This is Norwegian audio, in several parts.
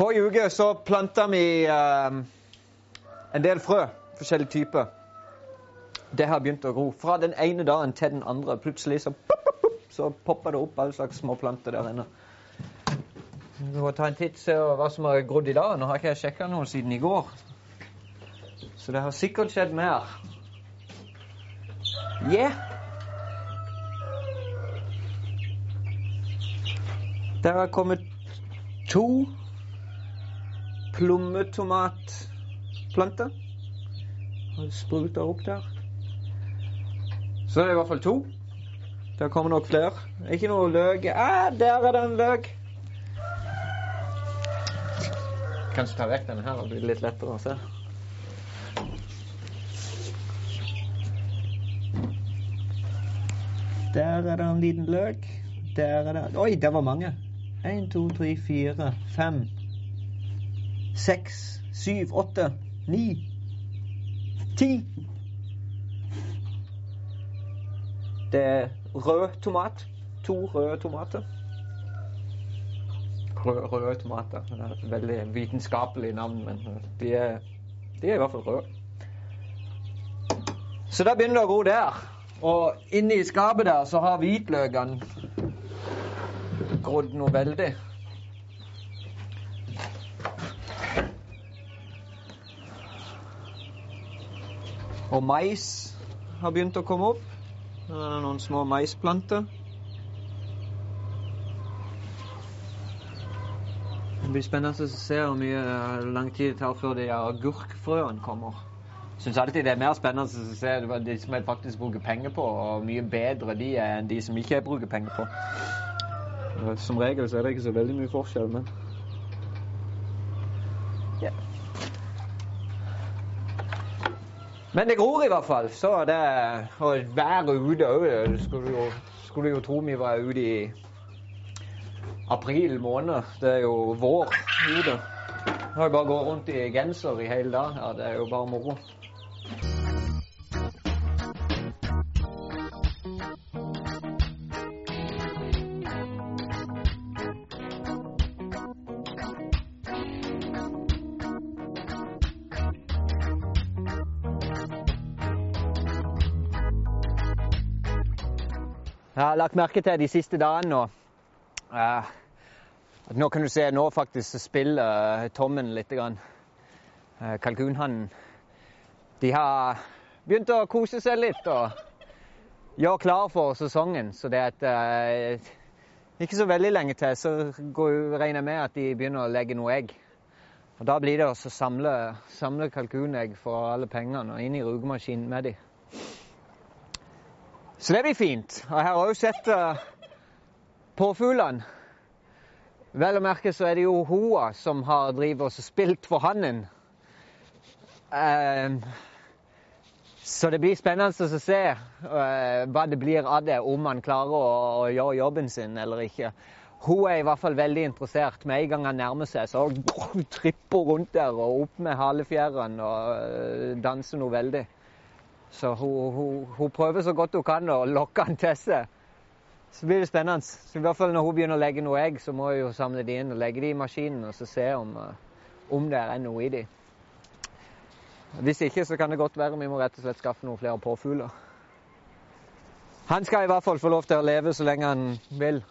Forrige uke så planta vi eh, en del frø. Forskjellige typer. Det har begynt å gro. Fra den ene dagen til den andre. Plutselig så, pop, pop, pop, så popper det opp alle slags småplanter der inne. Vi må ta en titt se hva som har grodd i dag. Nå har ikke jeg sjekka noe siden i går. Så det har sikkert skjedd mer. Yeah. Der har kommet to plommetomatplanter. Har spruta opp der. Så det er i hvert fall to. Der kommer nok flere. Ikke noe løk. Ah, der er det en løk! Kanskje ta vekk denne her, og blir litt lettere å se. Der er det en liten løk. Der er det Oi, der var mange. Én, to, tre, fire, fem, seks, syv, åtte, ni, ti. Det er rød tomat. To røde tomater. Røde, røde tomater. Det er et veldig vitenskapelig navn, men de er, de er i hvert fall røde. Så da begynner det å gro der. Og inni skapet der så har hvitløkene grodd noe veldig. Og mais har begynt å komme opp. Her er det noen små maisplanter. Det blir spennende å se hvor mye eh, lang tid det tar før de agurkfrøene kommer. Syns alltid det er mer spennende å se de som jeg faktisk bruker penger på, og mye bedre de er enn de som ikke jeg bruker penger på. Som regel så er det ikke så veldig mye forskjell, men Ja. Men det gror i hvert fall. Så det Og været ute òg. Skulle, jo- skulle jo tro vi var ute i april måned. Det er jo vår ute. Jeg har jo bare gått rundt i genser i hele dag. Ja, det er jo bare moro. Jeg har lagt merke til de siste dagene nå uh, at Nå kan du se nå faktisk spiller eh, tommen litt. Grann. Eh, Kalkunhannen. De har begynt å kose seg litt og gjøre klar for sesongen. Så det er eh, ikke så veldig lenge til, så går, regner jeg med at de begynner å legge noe egg. Og Da blir det å samle, samle kalkunegg for alle pengene og inn i rugemaskinen med dem. Så det blir fint. Og jeg har òg sett uh, påfuglene. Vel å merke så er det jo hoa som har drivet og spilt for hannen. Eh, så det blir spennende å se uh, hva det blir av det, om han klarer å, å gjøre jobben sin eller ikke. Hun er i hvert fall veldig interessert. Med en gang han nærmer seg, så brr, tripper rundt der og opp med halefjærene og uh, danser noe veldig. Så hun, hun, hun prøver så godt hun kan å lokke han til seg. Så blir det spennende. Så i hvert fall Når hun begynner å legge noe egg, så må hun samle de inn og legge de i maskinen og så se om, eh, om det er noe i de. Hvis ikke, så kan det godt være vi må rett og slett skaffe noen flere påfugler. Han skal i hvert fall få lov til å leve så lenge han vil.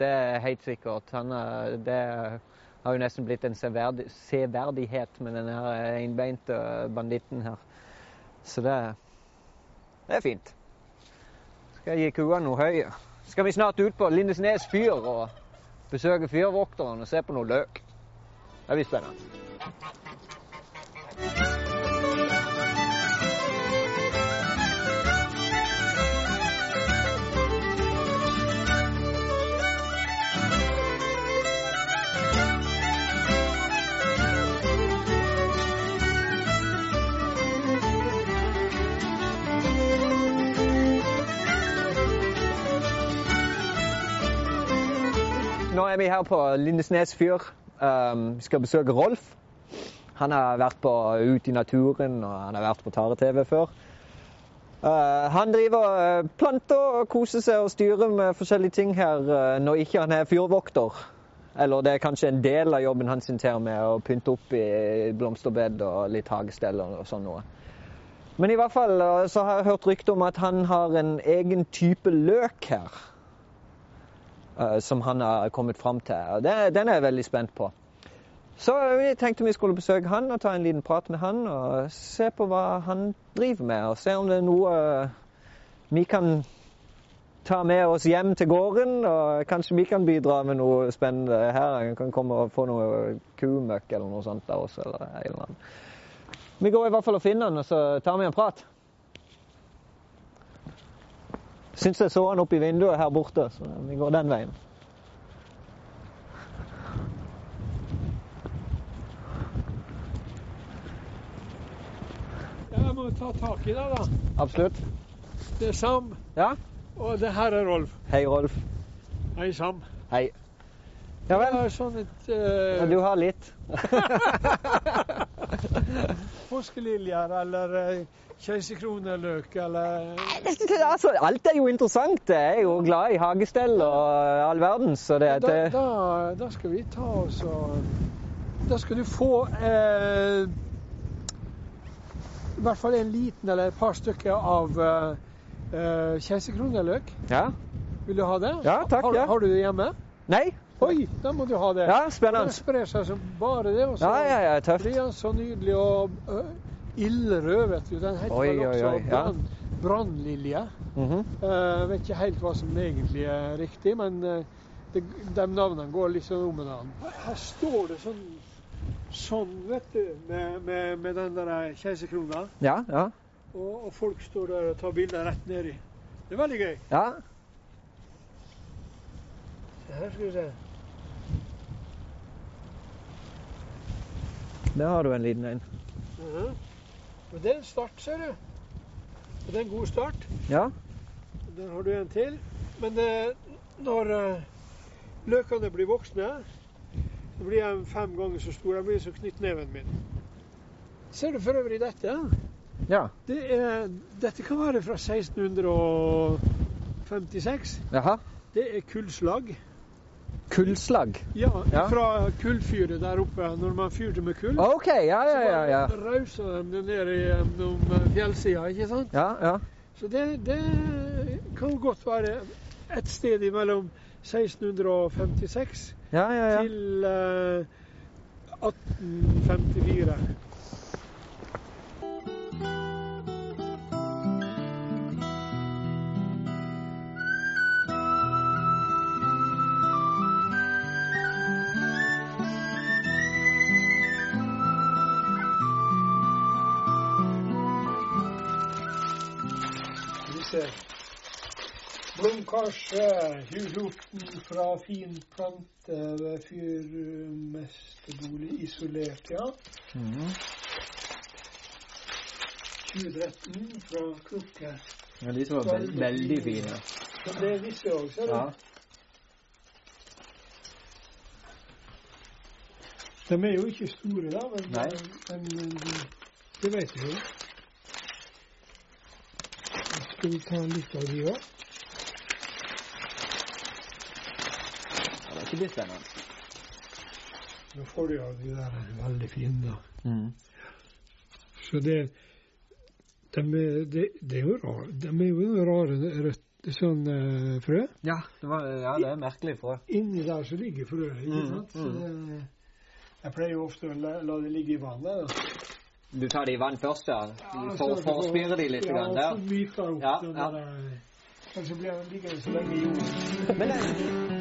Det er helt sikkert. Han, er- det har jo nesten blitt en severdighet med denne enbeinte einbeinte banditten her. Så det, det er fint. Skal jeg gi kua noe høy. Skal vi snart ut på Lindesnes fyr og besøke fyrvokteren og se på noe løk. Det blir spennende. Er vi her på Lindesnes fyr. Um, vi skal besøke Rolf. Han har vært på Ut i naturen og han har vært på Tare-TV før. Uh, han driver uh, planter og koser seg og styrer med forskjellige ting her uh, når ikke han er fyrvokter. Eller det er kanskje en del av jobben hans til med å pynte opp i blomsterbed og litt hagestell og sånn noe. Men i hvert fall eh, så har jeg hørt rykte om at han har en egen type løk her. Eh, Som han har kommet fram til. Og det, den er jeg veldig spent på. Så vi tenkte vi skulle besøke han og ta en liten prat med han og se på hva han driver med. Og se om det er noe eh, vi kan ta med oss hjem til gården. Og kanskje vi kan bidra med noe spennende her. Han kan komme og få noe kumøkk eller noe sånt av oss. eller eller. Vi går i hvert fall og finner han, og så tar vi en prat. Syns jeg så han oppe i vinduet her borte, så vi går den veien. Jeg må ta tak i deg, da. Absolutt. Det er Sam, Ja? og det her er Rolf. Hei, Rolf. Hei, Sam. Hei. Ja Jeg vel? har sånn et Ja, uh, du har litt. påskeliljer eller uh, keiserkroneløk eller altså, alt er jo interessant. Jeg er jo glad i hagestell og all verden, så det, da, det da, da skal vi ta oss og Da skal du få eh, i hvert fall en liten eller et par stykker av uh, keiserkroneløk. Ja? Vil du ha det? Ja, takk, Har, ja. har du det hjemme? Nei? Oi, da må du ha det. Ja, Det spennende. sprer seg som bare det. Og så Ja, ja, ja, tøft. blir han så nydelig og uh, ildrød, vet du. Den heter Oi, vel også brann, brannlilje. -hmm. uh, vet ikke helt hva som egentlig er riktig, men uh, det, de navnene går litt sånn om hverandre. Her står det sånn, sånn vet du, med, med, med den der keiserkrona. Ja, ja. Og, og folk står der og tar bilder rett nedi. Det er veldig gøy. ja. Her skal vi se. Der har du en liten en. Mhm. Og det er en start, ser du. Det er en god start. Ja. Der har du en til. Men det, når eh, løkene blir voksne, så blir de fem ganger så store. De blir som knyttneven min. Ser du for øvrig dette? Ja. Det er, dette kan være fra 1656. Jaha. Det er kullslag. Kullslag. Ja, fra kullfyret der oppe, når man fyrte med kull. OK, ja, ja, ja. ja. Så rauser de det ned gjennom fjellsida, ikke sant? Ja, ja. Så det, det kan godt være et sted imellom 1656 Ja, ja, ja. til uh, 1854. Skal vi se. 2014 fra fin plante ved fyrmesterbolig isolert, ja. Mm. 2013 fra Krukke. ja de som var veld, veldig fine. Så det visste jeg du. Ja. De er jo ikke store, da, men, men, men det vet jeg jo. Skal vi ta litt av de òg? Ja, det blir spennende. Nå får du jo de der veldig fine. Mhm. Så det de det, det er jo rare, de er jo rare rødt, sånn uh, frø. Ja, det var, ja, det er merkelig frø. Inni der så ligger frøet, ikke Mm, sant? Så mm. det, jeg pleier jo ofte å la, la det ligge i vannet. Da. Du tar det i vann først, ja? Ja, For, for å spire de litt ja, grann der? så myker opp Ja, den ja. der, eh, så blir den liggende så lenge i jorden. Det,